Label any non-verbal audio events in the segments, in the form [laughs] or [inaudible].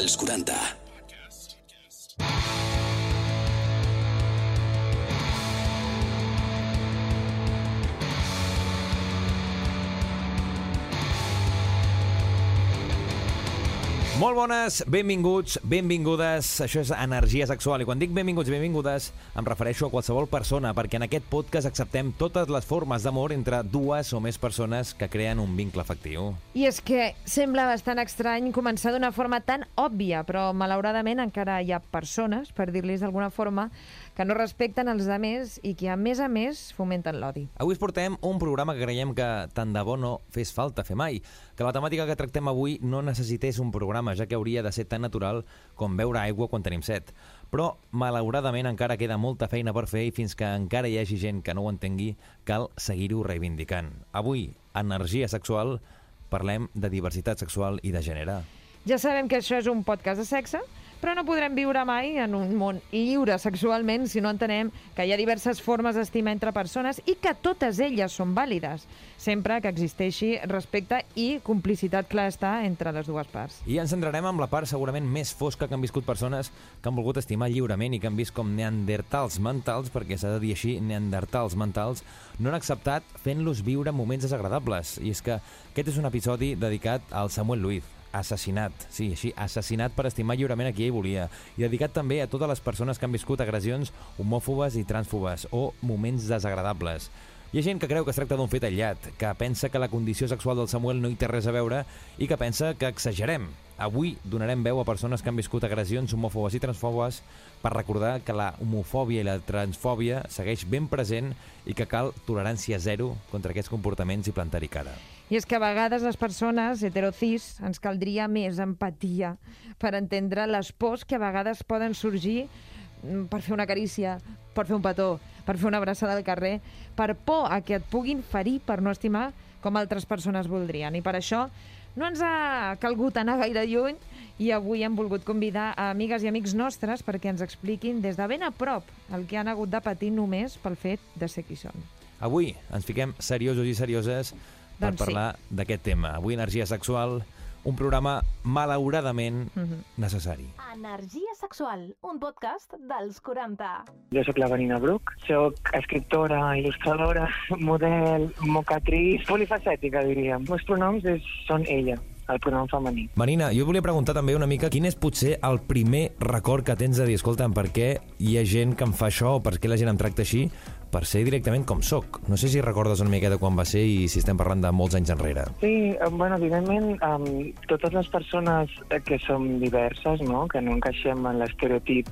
dels 40. Molt bones, benvinguts, benvingudes. Això és Energia Sexual. I quan dic benvinguts i benvingudes, em refereixo a qualsevol persona, perquè en aquest podcast acceptem totes les formes d'amor entre dues o més persones que creen un vincle afectiu. I és que sembla bastant estrany començar d'una forma tan òbvia, però malauradament encara hi ha persones, per dir-los d'alguna forma, que no respecten els altres i que, a més a més, fomenten l'odi. Avui us portem un programa que creiem que tant de bo no fes falta fer mai, que la temàtica que tractem avui no necessités un programa, ja que hauria de ser tan natural com beure aigua quan tenim set. Però, malauradament, encara queda molta feina per fer i fins que encara hi hagi gent que no ho entengui, cal seguir-ho reivindicant. Avui, Energia Sexual, parlem de diversitat sexual i de gènere. Ja sabem que això és un podcast de sexe, però no podrem viure mai en un món lliure sexualment si no entenem que hi ha diverses formes d'estimar entre persones i que totes elles són vàlides, sempre que existeixi respecte i complicitat, clar està, entre les dues parts. I ens centrarem amb la part segurament més fosca que han viscut persones que han volgut estimar lliurement i que han vist com neandertals mentals, perquè s'ha de dir així, neandertals mentals, no han acceptat fent-los viure moments desagradables. I és que aquest és un episodi dedicat al Samuel Luiz, assassinat, sí, així, assassinat per estimar lliurement a qui ell volia, i dedicat també a totes les persones que han viscut agressions homòfobes i transfobes o moments desagradables. Hi ha gent que creu que es tracta d'un fet aïllat, que pensa que la condició sexual del Samuel no hi té res a veure i que pensa que exagerem. Avui donarem veu a persones que han viscut agressions homòfobes i transfobes per recordar que la homofòbia i la transfòbia segueix ben present i que cal tolerància zero contra aquests comportaments i plantar-hi cara. I és que a vegades les persones heterocis ens caldria més empatia per entendre les pors que a vegades poden sorgir mm, per fer una carícia, per fer un petó, per fer una abraçada al carrer, per por a que et puguin ferir per no estimar com altres persones voldrien. I per això no ens ha calgut anar gaire lluny i avui hem volgut convidar a amigues i amics nostres perquè ens expliquin des de ben a prop el que han hagut de patir només pel fet de ser qui són. Avui ens fiquem seriosos i serioses per Doncs sí. parlar d'aquest tema. Avui Energia Sexual, un programa malauradament Mhm. necessari. Energia sexual, un podcast dels 40. Jo sóc la Vanina Bruc, sóc escriptora, il·lustradora, model, mocatriz, polifacètica, diríem. Els pronoms és, són ella, el pronom femení. Marina, jo volia preguntar també una mica quin és potser el primer record que tens de dir, escolta'm, per què hi ha gent que em fa això o per què la gent em tracta així per ser directament com sóc. No sé si recordes una miqueta quan va ser i si estem parlant de molts anys enrere. Sí, eh, bueno, evidentment, um, totes les persones eh, que som diverses, no?, que no encaixem en l'estereotip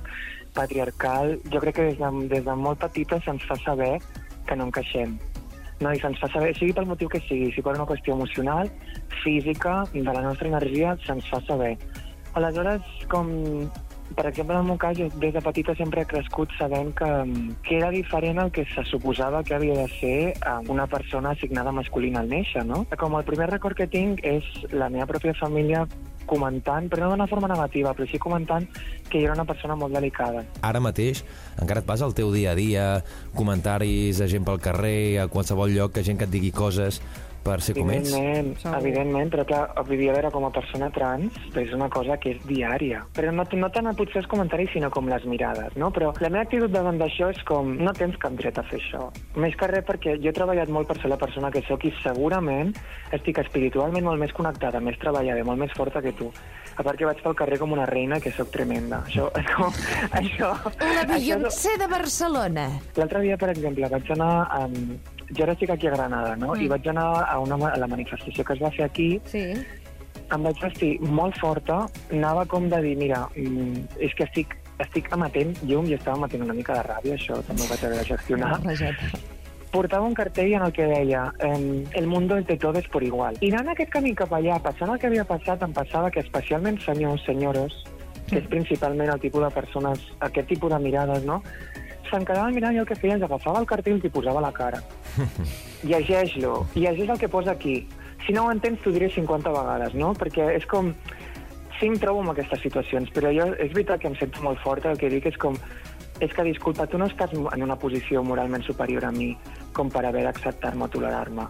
patriarcal, jo crec que des de, des de molt petites se'ns fa saber que no encaixem. No, i se'ns fa saber, sigui pel motiu que sigui, si per una qüestió emocional, física, de la nostra energia, se'ns fa saber. Aleshores, com per exemple, en el meu cas, jo des de petita sempre he crescut sabent que, que era diferent el que se suposava que havia de ser eh, una persona assignada masculina al néixer, no? Com el primer record que tinc és la meva pròpia família comentant, però no d'una forma negativa, però sí comentant que jo era una persona molt delicada. Ara mateix encara et vas al teu dia a dia, comentaris a gent pel carrer, a qualsevol lloc, que gent que et digui coses per ser com ets. Evidentment, però clar, a veure, com a persona trans és una cosa que és diària. Però no, no tant potser els comentaris, sinó com les mirades, no? Però la meva actitud davant d'això és com, no tens cap dret a fer això. Més que res perquè jo he treballat molt per ser la persona que sóc i segurament estic espiritualment molt més connectada, més treballada, molt més forta que tu. A part que vaig pel carrer com una reina, que sóc tremenda. Això, és com, [laughs] això, La això, Beyoncé de Barcelona. L'altre dia, per exemple, vaig anar... Um, jo ara estic aquí a Granada, no? Mm. I vaig anar a, una, a la manifestació que es va fer aquí. Sí. Em vaig vestir molt forta. Anava com de dir, mira, mm, és que estic, estic emetent llum i estava emetent una mica de ràbia, això també ho vaig haver de gestionar. [laughs] Portava un cartell en el que deia el mundo es de todos por igual. I anant aquest camí cap allà, passant el que havia passat, em passava que especialment senyors, senyores, que és principalment el tipus de persones, aquest tipus de mirades, no? Se'n quedaven mirant i el que feien és agafava el cartell i t'hi posava la cara. [laughs] Llegeix-lo, llegeix el que posa aquí. Si no ho entens, t'ho diré 50 vegades, no? Perquè és com... Sí em trobo en aquestes situacions, però jo és veritat que em sento molt forta, el que dic és com és que, disculpa, tu no estàs en una posició moralment superior a mi com per haver d'acceptar-me o tolerar-me.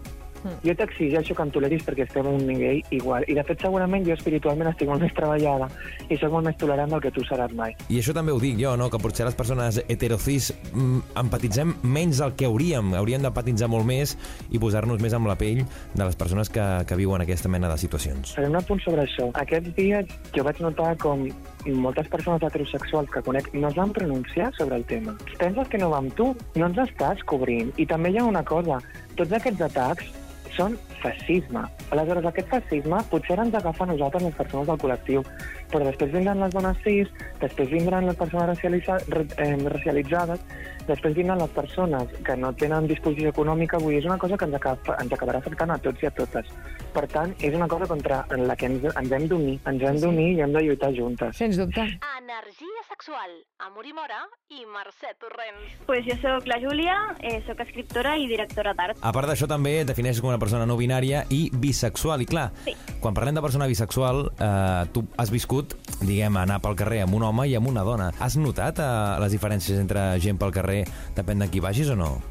Jo t'exigeixo que em toleris perquè estem a un nivell igual. I, de fet, segurament jo espiritualment estic molt més treballada i sóc molt més tolerant del que tu seràs mai. I això també ho dic jo, no? que potser les persones heterocis mm, empatitzem menys del que hauríem. Hauríem d'empatitzar molt més i posar-nos més amb la pell de les persones que, que viuen aquesta mena de situacions. Faré un apunt sobre això. Aquests dies jo vaig notar com moltes persones heterosexuals que conec no es van pronunciar sobre el tema. Penses que no va amb tu? No ens estàs cobrint. I també hi ha una cosa. Tots aquests atacs són fascisme. Aleshores, aquest fascisme potser ens agafa a nosaltres, les persones del col·lectiu, però després vindran les dones cis, després vindran les persones racialitza, eh, racialitzades, després vindran les persones que no tenen disposició econòmica, vull dir, és una cosa que ens, acaba, ens acabarà afectant a tots i a totes. Per tant, és una cosa contra la que ens, ens hem d'unir, ens hem d'unir i hem de lluitar juntes. Sens dubte. Energia sexual, Amor i Mora i Mercè Torrents. Pues jo sóc la Júlia, eh, sóc escriptora i directora d'art. A part d'això, també et defineixes com una persona no binària i bisexual. I clar, Sí. quan parlem de persona bisexual, eh, tu has viscut, diguem, anar pel carrer amb un home i amb una dona. Has notat eh, les diferències entre gent pel carrer, depèn de qui vagis o no?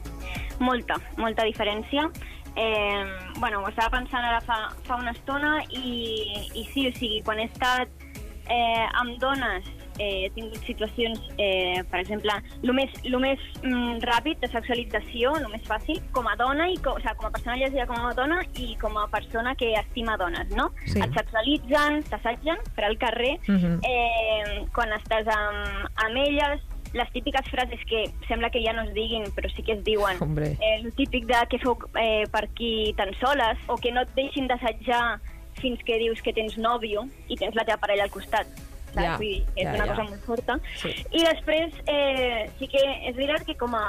Molta, molta diferència. Eh, bueno, ho estava pensant ara fa, fa una estona i, i sí, o sigui, quan he estat eh, amb dones eh, he tingut situacions, eh, per exemple, el més, lo més mm, ràpid de sexualització, el més fàcil, com a dona, i com, o sigui, com a persona llegida com a dona i com a persona que estima dones, no? Sí. Et sexualitzen, t'assetgen per al carrer, Mhm. eh, quan estàs amb, amb elles, les típiques frases que sembla que ja no es diguin, però sí que es diuen. Hombre. Eh, el típic de què feu eh, per aquí tan soles, o que no et deixin d'assetjar fins que dius que tens nòvio i tens la teva parella al costat. Saps? Ja, Vull dir, és ja, una ja. cosa molt forta. Sí. I després, eh, sí que és veritat que com a,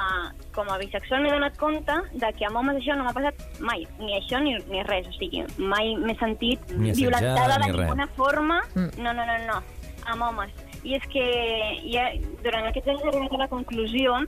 com a bisexual m'he donat compte de que amb homes això no m'ha passat mai, ni això ni, ni res. O sigui, mai m'he sentit Ni violentada ni de res. ninguna forma. Mm. No, no, no, no, amb homes. I és que ja, durant aquests anys he arribat a la conclusió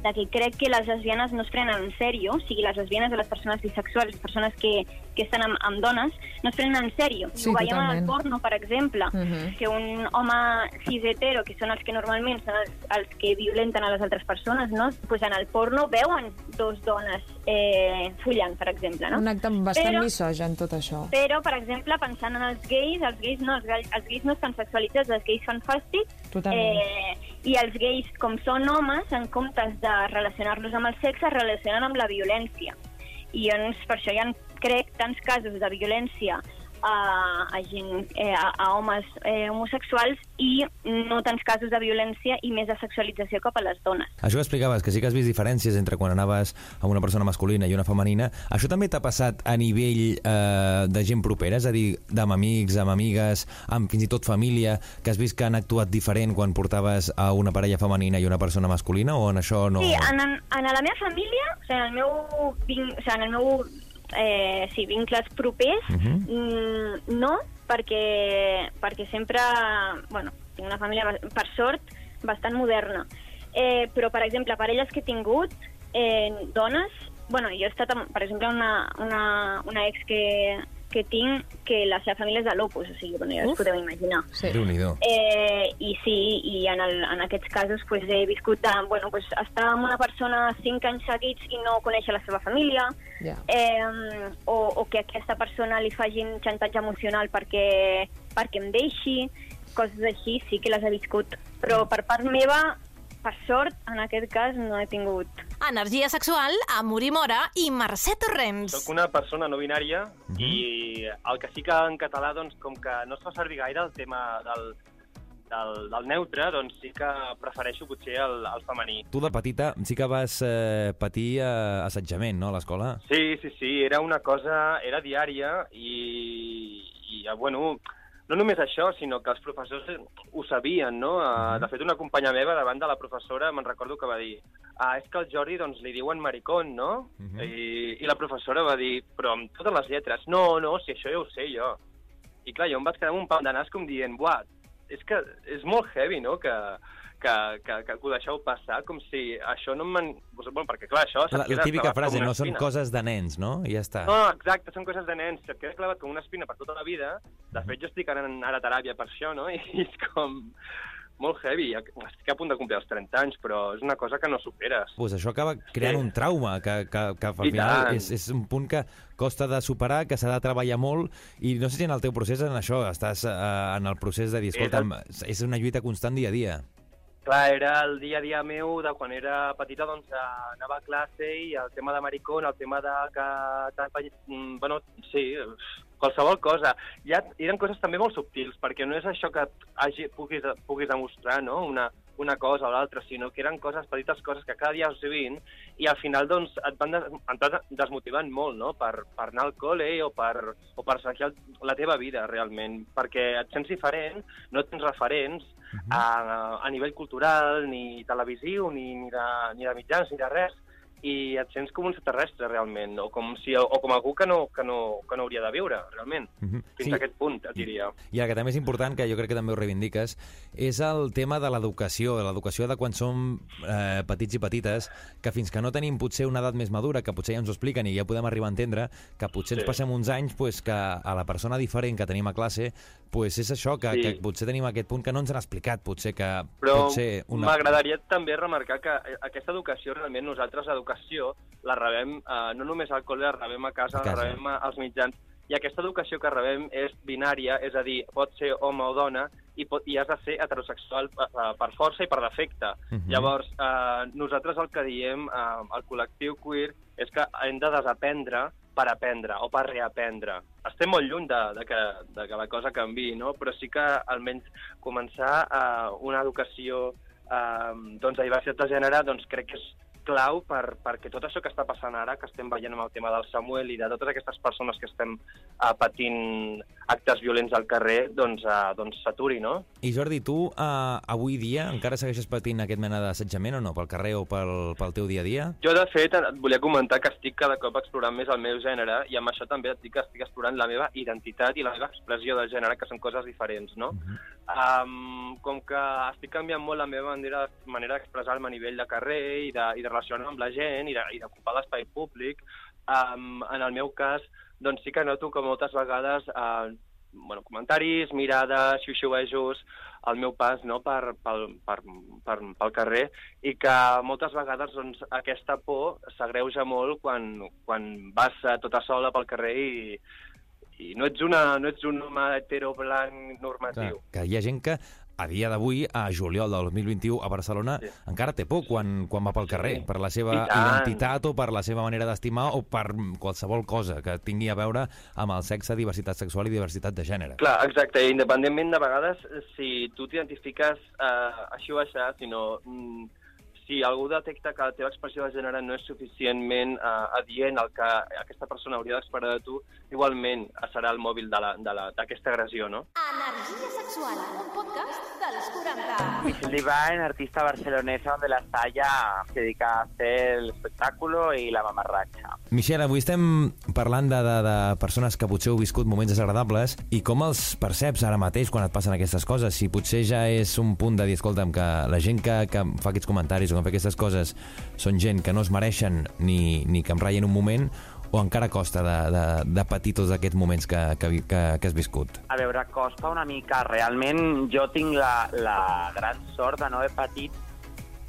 de que crec que les lesbianes no es prenen en sèrio, o sigui, les lesbianes de les persones bisexuals, les persones que, que estan amb, amb dones, no es prenen en sèrio. Sí, I ho veiem en totalment. el porno, per exemple, Mhm. que un home cis hetero, que són els que normalment són els, els que violenten a les altres persones, no? pues en el porno veuen dos dones eh, follant, per exemple. No? Un acte bastant Però- misogen, tot això. Però, per exemple, pensant en els gais, els gais no, els, els gais no estan sexualitzats, els gais fan fàstic, Totalment. eh, i els gais, com són homes, en comptes de relacionar-los amb el sexe, es relacionen amb la violència. I doncs, per això hi ha, crec, tants casos de violència a, a, gent, eh, a, a homes eh, homosexuals i no tants casos de violència i més de sexualització cap a les dones. Això que explicaves, que sí que has vist diferències entre quan anaves amb una persona masculina i una femenina. Això també t'ha passat a nivell eh, de gent propera? És a dir, amb amics, amb amigues, amb fins i tot família, que has vist que han actuat diferent quan portaves a una parella femenina i una persona masculina? O en això no... Sí, en, en, en la meva família, o sigui, en el meu, o sigui, en el meu eh, sí, vincles propers, Mhm. mm, no, perquè, perquè sempre, bueno, tinc una família, per sort, bastant moderna. Eh, però, per exemple, parelles que he tingut, eh, dones, bueno, jo he estat, amb, per exemple, una, una, una ex que, que tinc que la seva família és de l'Opus, o sigui, bueno, ja us podeu imaginar. Sí. Eh, I sí, i en, el, en aquests casos pues, he viscut de, bueno, pues, estar amb una persona cinc anys seguits i no conèixer la seva família, Ja. eh, o, o que aquesta persona li facin xantatge emocional perquè, perquè em deixi, coses així, sí que les he viscut. Però per part meva, per sort, en aquest cas no he tingut. Energia sexual, Amor i Mora i Mercè Torrents. Soc una persona no binària i el que sí que en català, doncs, com que no es fa servir gaire el tema del, del, del neutre, doncs sí que prefereixo potser el, el femení. Tu de petita sí que vas eh, patir eh, assetjament, no, a l'escola? Sí, sí, sí, era una cosa, era diària i, i eh, bueno, no només això, sinó que els professors ho sabien, no? Uh, de fet, una companya meva davant de la professora me'n recordo que va dir ah, és que al Jordi doncs, li diuen maricón, no? Mhm. I, I la professora va dir, però amb totes les lletres, no, no, si això ja ho sé jo. I clar, jo em vaig quedar amb un pam de nas com dient, buah, és que és molt heavy, no?, que, que, que, que, ho deixeu passar, com si això no em... Bueno, perquè clar, això... La, la típica frase, no són coses de nens, no? I ja està. No, exacte, són coses de nens. Se't queda clavat com una espina per tota la vida. De fet, jo estic ara a teràpia per això, no? [laughs] I és com... molt heavy. Estic a punt de complir els 30 anys, però és una cosa que no superes. Pues això acaba creant Sí. un trauma, que, que, que al I final tant. és, és un punt que costa de superar, que s'ha de treballar molt, i no sé si en el teu procés en això estàs eh, en el procés de dir, És el- és una lluita constant dia a dia. Clar, era el dia a dia meu de quan era petita, doncs anava a classe i el tema de maricón, el tema de que... mm, Bueno, sí, qualsevol cosa. Ja eren coses també molt subtils, perquè no és això que hagi, puguis, puguis demostrar, no?, una, una cosa o l'altra, sinó que eren coses, petites coses que cada dia vas vivint i al final doncs, et van, des, et van desmotivant molt no? per, per anar al col·le o per, o per seguir la teva vida realment, perquè et sents diferent, no tens referents a, a nivell cultural, ni televisiu, ni, ni, de, ni de mitjans, ni de res, i et sents com un extraterrestre realment, o com, si, o com algú que no, que no, que no hauria de viure realment. Mhm. Fins Sí. a aquest punt, et diria. I el que també és important, que jo crec que també ho reivindiques, és el tema de l'educació, l'educació de quan som eh, petits i petites, que fins que no tenim potser una edat més madura, que potser ja ens ho expliquen i ja podem arribar a entendre, que potser ens Sí. passem uns anys pues, que a la persona diferent que tenim a classe, pues és això, que, Sí. que potser tenim aquest punt que no ens han explicat, potser que Però una... m'agradaria també remarcar que eh, aquesta educació, realment, nosaltres l'educació la rebem eh, no només al col·le, la rebem a casa, A casa. la rebem a- als mitjans, i aquesta educació que rebem és binària, és a dir, pot ser home o dona, i, pot, i has de ser heterosexual per, per força i per defecte. Mhm. Llavors, eh, nosaltres el que diem eh, al col·lectiu queer és que hem de desaprendre per aprendre o per reaprendre. Estem molt lluny de, de, que, de que la cosa canvi, no? però sí que almenys començar eh, una educació eh, doncs, de diversitat de gènere doncs, crec que és clau per, perquè tot això que està passant ara, que estem veient amb el tema del Samuel i de totes aquestes persones que estem uh, patint actes violents al carrer, doncs uh, doncs s'aturi, no? I Jordi, tu eh, avui dia encara segueixes patint aquest mena d'assetjament o no, pel carrer o pel, pel teu dia a dia? Jo, de fet, et volia comentar que estic cada cop explorant més el meu gènere i amb això també et dic que estic explorant la meva identitat i la meva expressió del gènere, que són coses diferents, no? um, com que estic canviant molt la meva manera, manera d'expressar-me a nivell de carrer i de, i de relacionar amb la gent i d'ocupar l'espai públic, um, en el meu cas, doncs sí que noto que moltes vegades uh, bueno, comentaris, mirades, xiuxiuejos, al meu pas no, per, pel, per, per, pel carrer i que moltes vegades doncs, aquesta por s'agreuja molt quan, quan vas eh, tota sola pel carrer i, i no ets, una, no ets un home hetero blanc normatiu. que hi ha gent que a dia d'avui, a juliol del 2021, a Barcelona, Sí. encara té por quan, quan va pel carrer, per la seva identitat o per la seva manera d'estimar o per qualsevol cosa que tingui a veure amb el sexe, diversitat sexual i diversitat de gènere. Clar, exacte, independentment de vegades si tu t'identifiques eh, així o així, sinó mm, si algú detecta que la teva expressió de gènere no és suficientment eh, adient al que aquesta persona hauria d'esperar de tu, igualment serà el mòbil d'aquesta de la, d'aquesta agressió, no? Energia sexual, un podcast dels 40. Michelle Divine, artista barcelonesa donde la Saya se dedica a hacer el espectáculo y la mamarracha. Michelle, avui estem parlant de, de, de persones que potser heu viscut moments desagradables i com els perceps ara mateix quan et passen aquestes coses. Si potser ja és un punt de dir, escolta'm, que la gent que, que fa aquests comentaris o em fa aquestes coses són gent que no es mereixen ni, ni que em ratllen un moment o encara costa de, de, de patir tots aquests moments que, que, que, que has viscut? A veure, costa una mica. Realment jo tinc la, la gran sort de no haver patit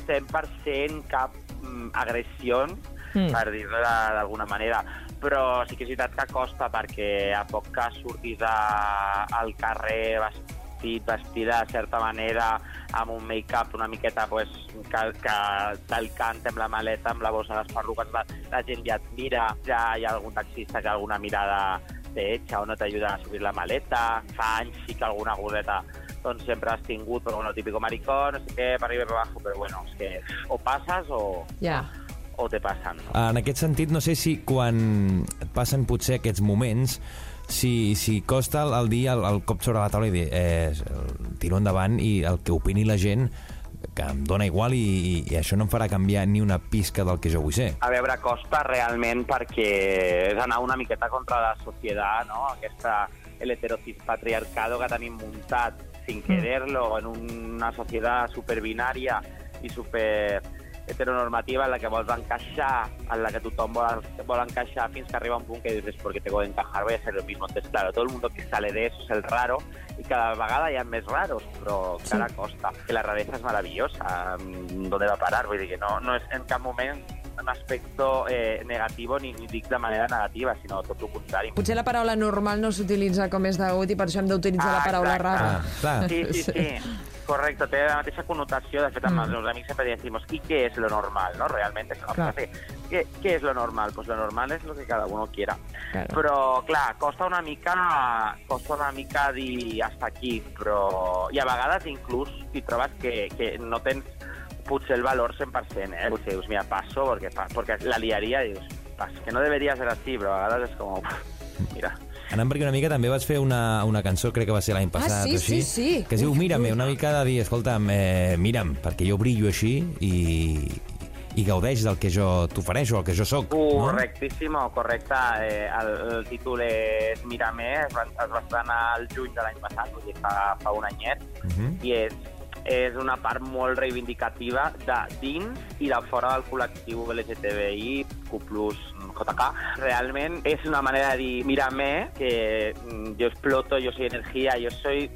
100% cap mm, agressió, Mm. per dir-ho de- d'alguna manera. Però sí que és veritat que costa perquè a poc que surtis a, al carrer vestit, vestida de certa manera, amb un make-up una miqueta pues, que, que te'l canta amb la maleta, amb la bossa de les perruques, la, la gent ja et mira, ja hi ha algun taxista que alguna mirada te echa o no t'ajuda a subir la maleta. Fa anys sí que alguna gordeta doncs sempre has tingut, però bueno, típico maricón, no sé què, per arriba i per abajo, però bueno, és que o passes o, Ja. o te passen. En aquest sentit, no sé si quan passen potser aquests moments si, si costa el, el dir el, el cop sobre la taula i dir eh, tiro endavant i el que opini la gent que em dona igual i, i, i això no em farà canviar ni una pisca del que jo vull ser. A veure, costa realment perquè és anar una miqueta contra la societat, no? Aquesta el heterocis patriarcado que tenim muntat sin quererlo en una societat superbinària i super heteronormativa en la que vols encaixar, en la que tothom vol, vol encaixar fins que arriba un punt que dices, porque tengo que encajar, voy a ser lo mismo. Entonces, claro, todo el mundo que sale de eso es el raro i cada vegada hi ha més raros, però encara costa. Que la raresa és meravellosa, mm, ¿dónde va a parar? Vull dir que no, no és en cap moment un aspecte eh, negatiu ni, ni dic de manera negativa, sinó tot el contrari. Potser la paraula normal no s'utilitza com és degut i per això hem d'utilitzar la paraula exacte. rara. Ah, clar. Sí, sí, sí. Correcte, té la mateixa connotació. De fet, amb Mm. els amics sempre decimos, ¿y qué es lo normal? ¿no? Realmente es una frase. ¿Qué, ¿Qué es lo normal? Pues lo normal es lo que cada uno quiera. Claro. Però, clar, costa una mica costa una mica dir hasta aquí, però... I a vegades inclús hi trobes que, que no tens potser el valor 100%, eh? Potser dius, mira, paso, porque, pa- porque la liaria, dius, pas, que no debería ser así, però a vegades és com, mira, Anant perquè una mica també vas fer una, una cançó, crec que va ser l'any passat sí, o així, sí, sí. que es diu Mírame, una mica de dir, escolta'm, eh, mira'm, perquè jo brillo així i, i gaudeix del que jo t'ofereixo, el que jo sóc. Correctíssimo, correcte. Eh, el, el títol és Mírame, es va, es va estrenar el juny de l'any passat, vull dir, fa, fa un anyet, Uh -huh. i és, és una part molt reivindicativa de dins i de fora del col·lectiu LGTBI, Q+, JK. Realment és una manera de dir, mírame, que mm, jo exploto, jo soy energia, jo soy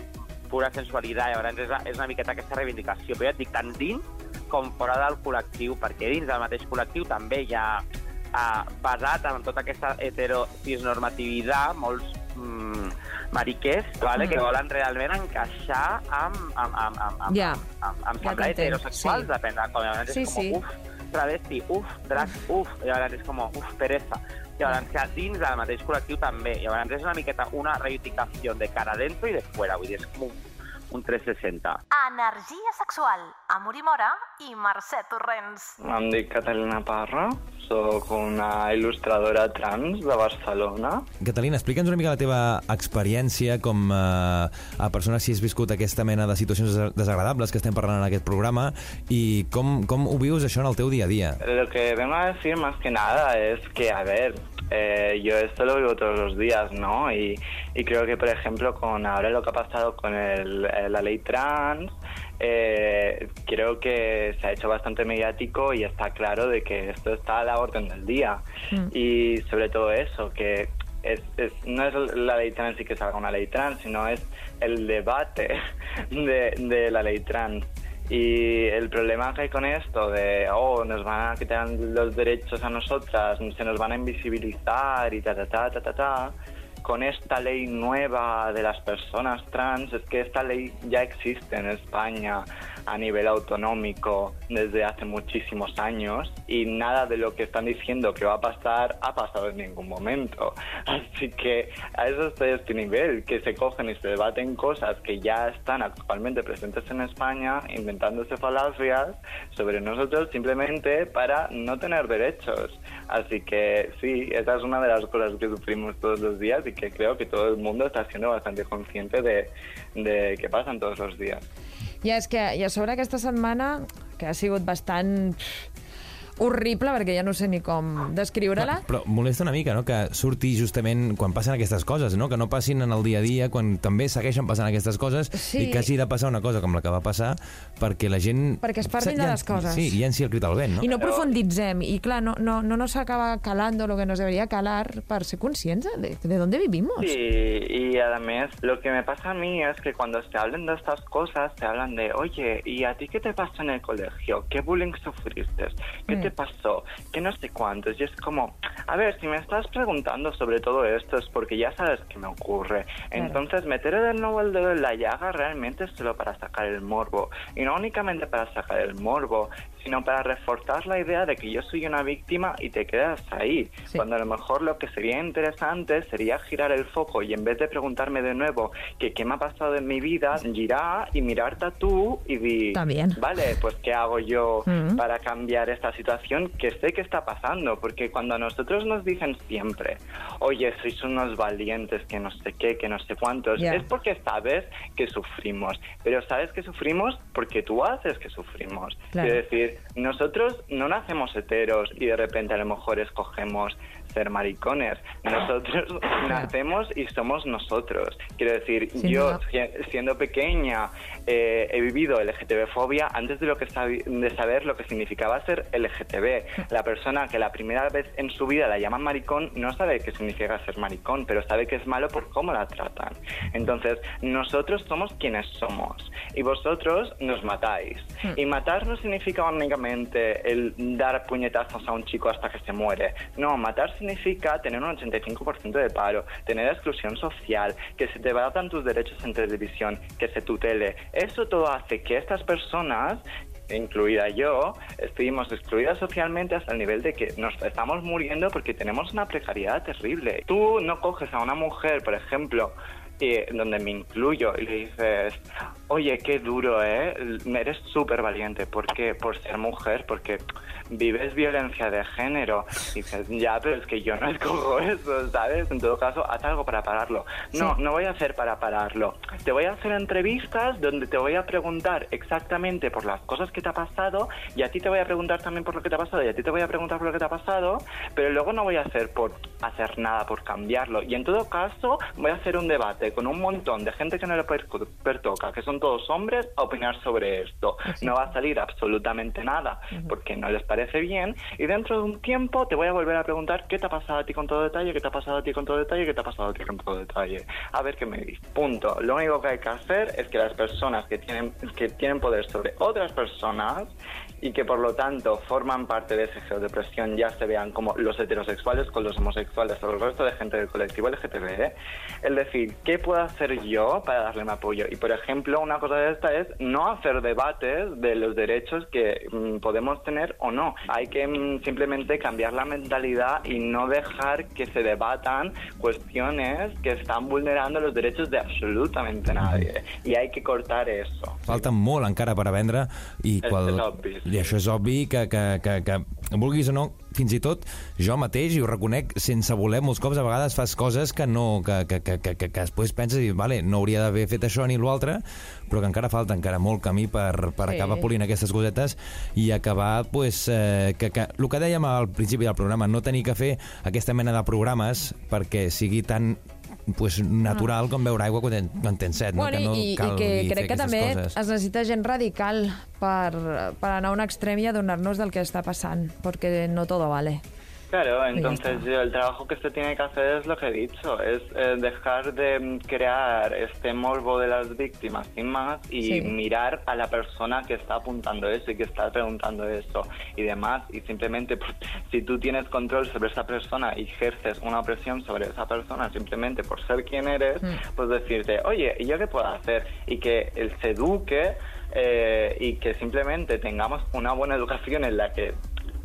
pura sensualitat, llavors és, és una miqueta aquesta reivindicació, però ja et dic, tant dins com fora del col·lectiu, perquè dins del mateix col·lectiu també hi ha eh, basat en tota aquesta heterocisnormativitat, molts mm, mariquers vale, Mm. que volen realment encaixar amb, amb, amb, amb, amb, Ja. amb, amb Ja semblar t'entenc, heterosexuals, sí. depèn de com. Llavors Sí, és com, sí. uf, travesti, uf, drag, uf, i llavors és com, uf, pereza. Llavors que dins del mateix col·lectiu també. Llavors és una miqueta una reivindicació de cara dentro i de fuera, vull dir, és com un, un 360. Energia sexual, Amor i Mora i Mercè Torrents. Em dic Catalina Parra, sóc una il·lustradora trans de Barcelona. Catalina, explica'ns una mica la teva experiència com eh, a persona si has viscut aquesta mena de situacions des- desagradables que estem parlant en aquest programa i com, com ho vius això en el teu dia a dia. Lo que vengo a decir más que nada es que, a ver, eh, yo esto lo vivo todos los días, ¿no? Y, y creo que, por ejemplo, con ahora lo que ha pasado con el- eh, la ley trans, eh, creo que se ha hecho bastante mediático y está claro de que esto está a la orden del día. Y sobre todo eso, que es, es- no es la ley trans y que salga una ley trans, sino es el debate [laughs] de, de la ley trans. Y el problema que hay con esto de, oh, nos van a quitar los derechos a nosotras, se nos van a invisibilizar y ta, ta, ta, ta, ta, ta, con esta ley nueva de las personas trans, es que esta ley ya existe en España a nivel autonómico desde hace muchísimos años y nada de lo que están diciendo que va a pasar ha pasado en ningún momento. [laughs] Así que a eso estoy a este nivel, que se cogen y se debaten cosas que ya están actualmente presentes en España, inventándose falacias sobre nosotros simplemente para no tener derechos. Así que sí, esa es una de las cosas que sufrimos todos los días y que creo que todo el mundo está siendo bastante consciente de, de que pasan todos los días. Ja, és que i a sobre aquesta setmana, que ha sigut bastant horrible, perquè ja no sé ni com descriure-la, Però molesta una mica, no?, que surti justament quan passen aquestes coses, no?, que no passin en el dia a dia, quan també segueixen passant aquestes coses Sí. i que hagi de passar una cosa com la que va passar perquè la gent... Perquè es parlin de les coses. Sí, llenci el crit al vent, no? i no profunditzem. I clar, no, no, no nos acaba calando lo que nos debería calar per ser conscients de, de dónde vivimos. Sí, y además lo que me pasa a mí es que cuando se hablan de estas cosas, se hablan de, oye, ¿y a ti qué te pasó en el colegio? ¿Qué bullying sufriste? ¿Qué Mm. Pasó? ¿Qué no sé cuántos? Y es como, a ver, si me estás preguntando sobre todo esto es porque ya sabes que me ocurre. Entonces, meter de nuevo el dedo en la llaga realmente es solo para sacar el morbo. Y no únicamente para sacar el morbo, sino para reforzar la idea de que yo soy una víctima y te quedas ahí. Sí. Cuando a lo mejor lo que sería interesante sería girar el foco y en vez de preguntarme de nuevo que qué me ha pasado en mi vida, girar y mirarte a tú y di, También. vale, pues qué hago yo Mm. para cambiar esta situación que sé que está pasando, porque cuando a nosotros nos dicen siempre, oye, sois unos valientes, que no sé qué, que no sé cuántos, es porque sabes que sufrimos, pero sabes que sufrimos porque tú haces que sufrimos. Claro. Quiero decir, nosotros no nacemos heteros y de repente a lo mejor escogemos ser maricones. Nosotros [laughs] nacemos y somos nosotros. Quiero decir, Sin yo duda. siendo pequeña eh, he vivido LGTB-fobia antes de, lo que sabi- de saber lo que significaba ser LGTB. La persona que la primera vez en su vida la llaman maricón no sabe qué significa ser maricón, pero sabe que es malo por cómo la tratan. Entonces, nosotros somos quienes somos y vosotros nos matáis. Y matar no significa únicamente el dar puñetazos a un chico hasta que se muere. No, matar significa tener un 85% de paro, tener exclusión social, que se te batan tus derechos en televisión, que se tutele. Eso todo hace que estas personas incluida yo, estuvimos excluidas socialmente hasta el nivel de que nos estamos muriendo porque tenemos una precariedad terrible. Tú no coges a una mujer, por ejemplo, eh, donde me incluyo y le dices, oye, qué duro, ¿eh? Eres súper valiente. ¿Por qué? Por ser mujer, porque vives violencia de género. Y dices, ya, pero es que yo no [laughs] escojo eso, ¿sabes? En todo caso, haz algo para pararlo. No, no voy a hacer para pararlo. Te voy a hacer entrevistas donde te voy a preguntar exactamente por las cosas que te ha pasado y a ti te voy a preguntar también por lo que te ha pasado y a ti te voy a preguntar por lo que te ha pasado, pero luego no voy a hacer por hacer nada por cambiarlo. Y en todo caso, voy a hacer un debate con un montón de gente que no le per- pertoca, que son todos hombres, a opinar sobre esto. No va a salir absolutamente nada porque no les parece bien y dentro de un tiempo te voy a volver a preguntar qué te ha pasado a ti con todo detalle, qué te ha pasado a ti con todo detalle, qué te ha pasado a ti con todo detalle. A ver qué me dices. Punto. Lo único que hay que hacer es que las personas que tienen, que tienen poder sobre otras personas y que por lo tanto forman parte de ese geodepresión ya se vean como los heterosexuales con los homosexuales o el resto de gente del colectivo LGTB. ¿eh? Es decir, ¿qué puedo hacer yo para darle mi apoyo? Y por ejemplo, una cosa de esta es no hacer debates de los derechos que mm, podemos tener o no. Hay que mm, simplemente cambiar la mentalidad y no dejar que se debatan cuestiones que están vulnerando los derechos de absolutamente nadie. Y hay que cortar eso. Falta molt encara per aprendre i, És- qual... és obvi, sí. i això és obvi que, que, que, que, vulguis o no, fins i tot jo mateix, i ho reconec, sense voler molts cops a vegades fas coses que no que, que, que, que, que, que després penses i vale, no hauria d'haver fet això ni l'altre, però que encara falta encara molt camí per, per Sí. acabar polint aquestes cosetes i acabar pues, eh, que, que el que dèiem al principi del programa, no tenir que fer aquesta mena de programes perquè sigui tan pues, natural com beure aigua quan, quan tens set, Bueno, no? que no i, i calgui que crec que també coses. es necessita gent radical per, per anar a un extrem i adonar-nos del que està passant, perquè no todo vale. Claro, entonces yo, el trabajo que se tiene que hacer es lo que he dicho, es eh, dejar de mm, crear este morbo de las víctimas sin más y Sí. mirar a la persona que está apuntando eso y que está preguntando eso y demás y simplemente [laughs] pues, si tú tienes control sobre esa persona y ejerces una opresión sobre esa persona simplemente por ser quien eres, pues decirte, oye, ¿y yo qué puedo hacer? Y que él se eduque eh, y que simplemente tengamos una buena educación en la que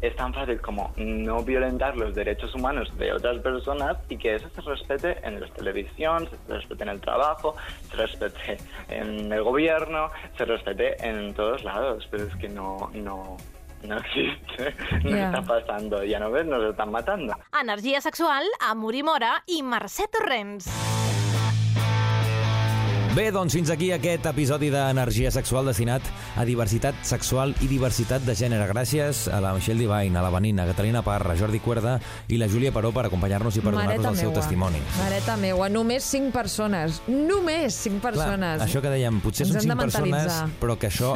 es tan fácil como no violentar los derechos humanos de otras personas y que eso se respete en la televisión, se respete en el trabajo, se respete en el gobierno, se respete en todos lados, pero es que no, no, no existe, [laughs] no Ya. está pasando, ya no ves, nos están matando. Energia sexual amb Uri Mora i Mercè Torrents. Bé, doncs fins aquí aquest episodi d'Energia Sexual destinat a diversitat sexual i diversitat de gènere. Gràcies a la Michelle Divine, a la Vanina, a Catalina Parra, a Jordi Cuerda i la Júlia Paró per acompanyar-nos i per donar-nos el seu testimoni. Mareta meua, només 5 persones. Només 5 persones. Clar, això que dèiem, potser Ens són hem de cinc persones, mentalitzar. però que això...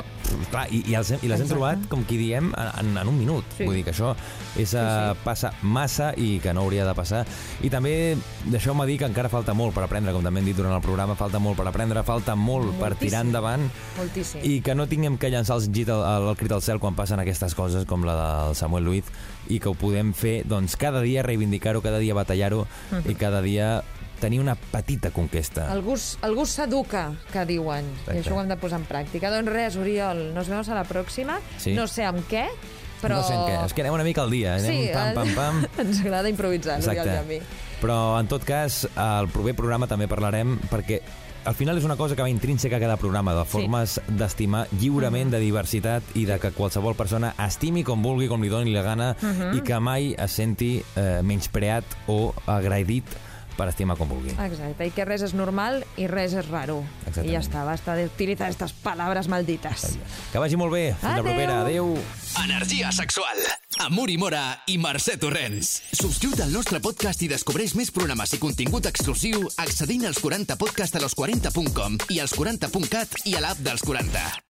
Clar, i, i, els, hem- i les hem Exacte. trobat, com qui diem, en, en un minut. Sí. Vull dir que això és, uh, passa massa i que no hauria de passar. I també deixeu-me dir que encara falta molt per aprendre, com també hem dit durant el programa, falta molt per aprendre, falta molt per Moltíssim. tirar endavant Moltíssim. i que no tinguem que llançar el, git al, el crit al cel quan passen aquestes coses com la del Samuel Luiz i que ho podem fer doncs, cada dia reivindicar-ho, cada dia batallar-ho Mhm. i cada dia tenir una petita conquesta. S- algú s'educa, que diuen, Exacte. i això ho hem de posar en pràctica. Doncs res, Oriol, nos vemos a la pròxima. Sí. No sé amb què, però... No sé en què, és que anem una mica al dia, anem Sí, pam, pam, pam. [laughs] ens agrada improvisar, l'Oriol i a mi. Però, en tot cas, al proper programa també parlarem, perquè al final és una cosa que va intrínseca a cada programa, de formes d'estimar lliurement, de diversitat i de que qualsevol persona estimi com vulgui, com li doni la gana, i que mai es senti eh, menyspreat o agredit per estimar com vulgui. Exacte, i que res és normal i res és raro. Exactament. I ja està, basta d'utilitzar aquestes paraules maldites. Que vagi molt bé. Fins Adeu. la propera. Adeu. Energia sexual. Amor i Mora i Mercè Torrents. Subscriu't al nostre podcast i descobreix més programes i contingut exclusiu accedint als 40podcastalos40.com i als 40.cat i a l'app dels 40.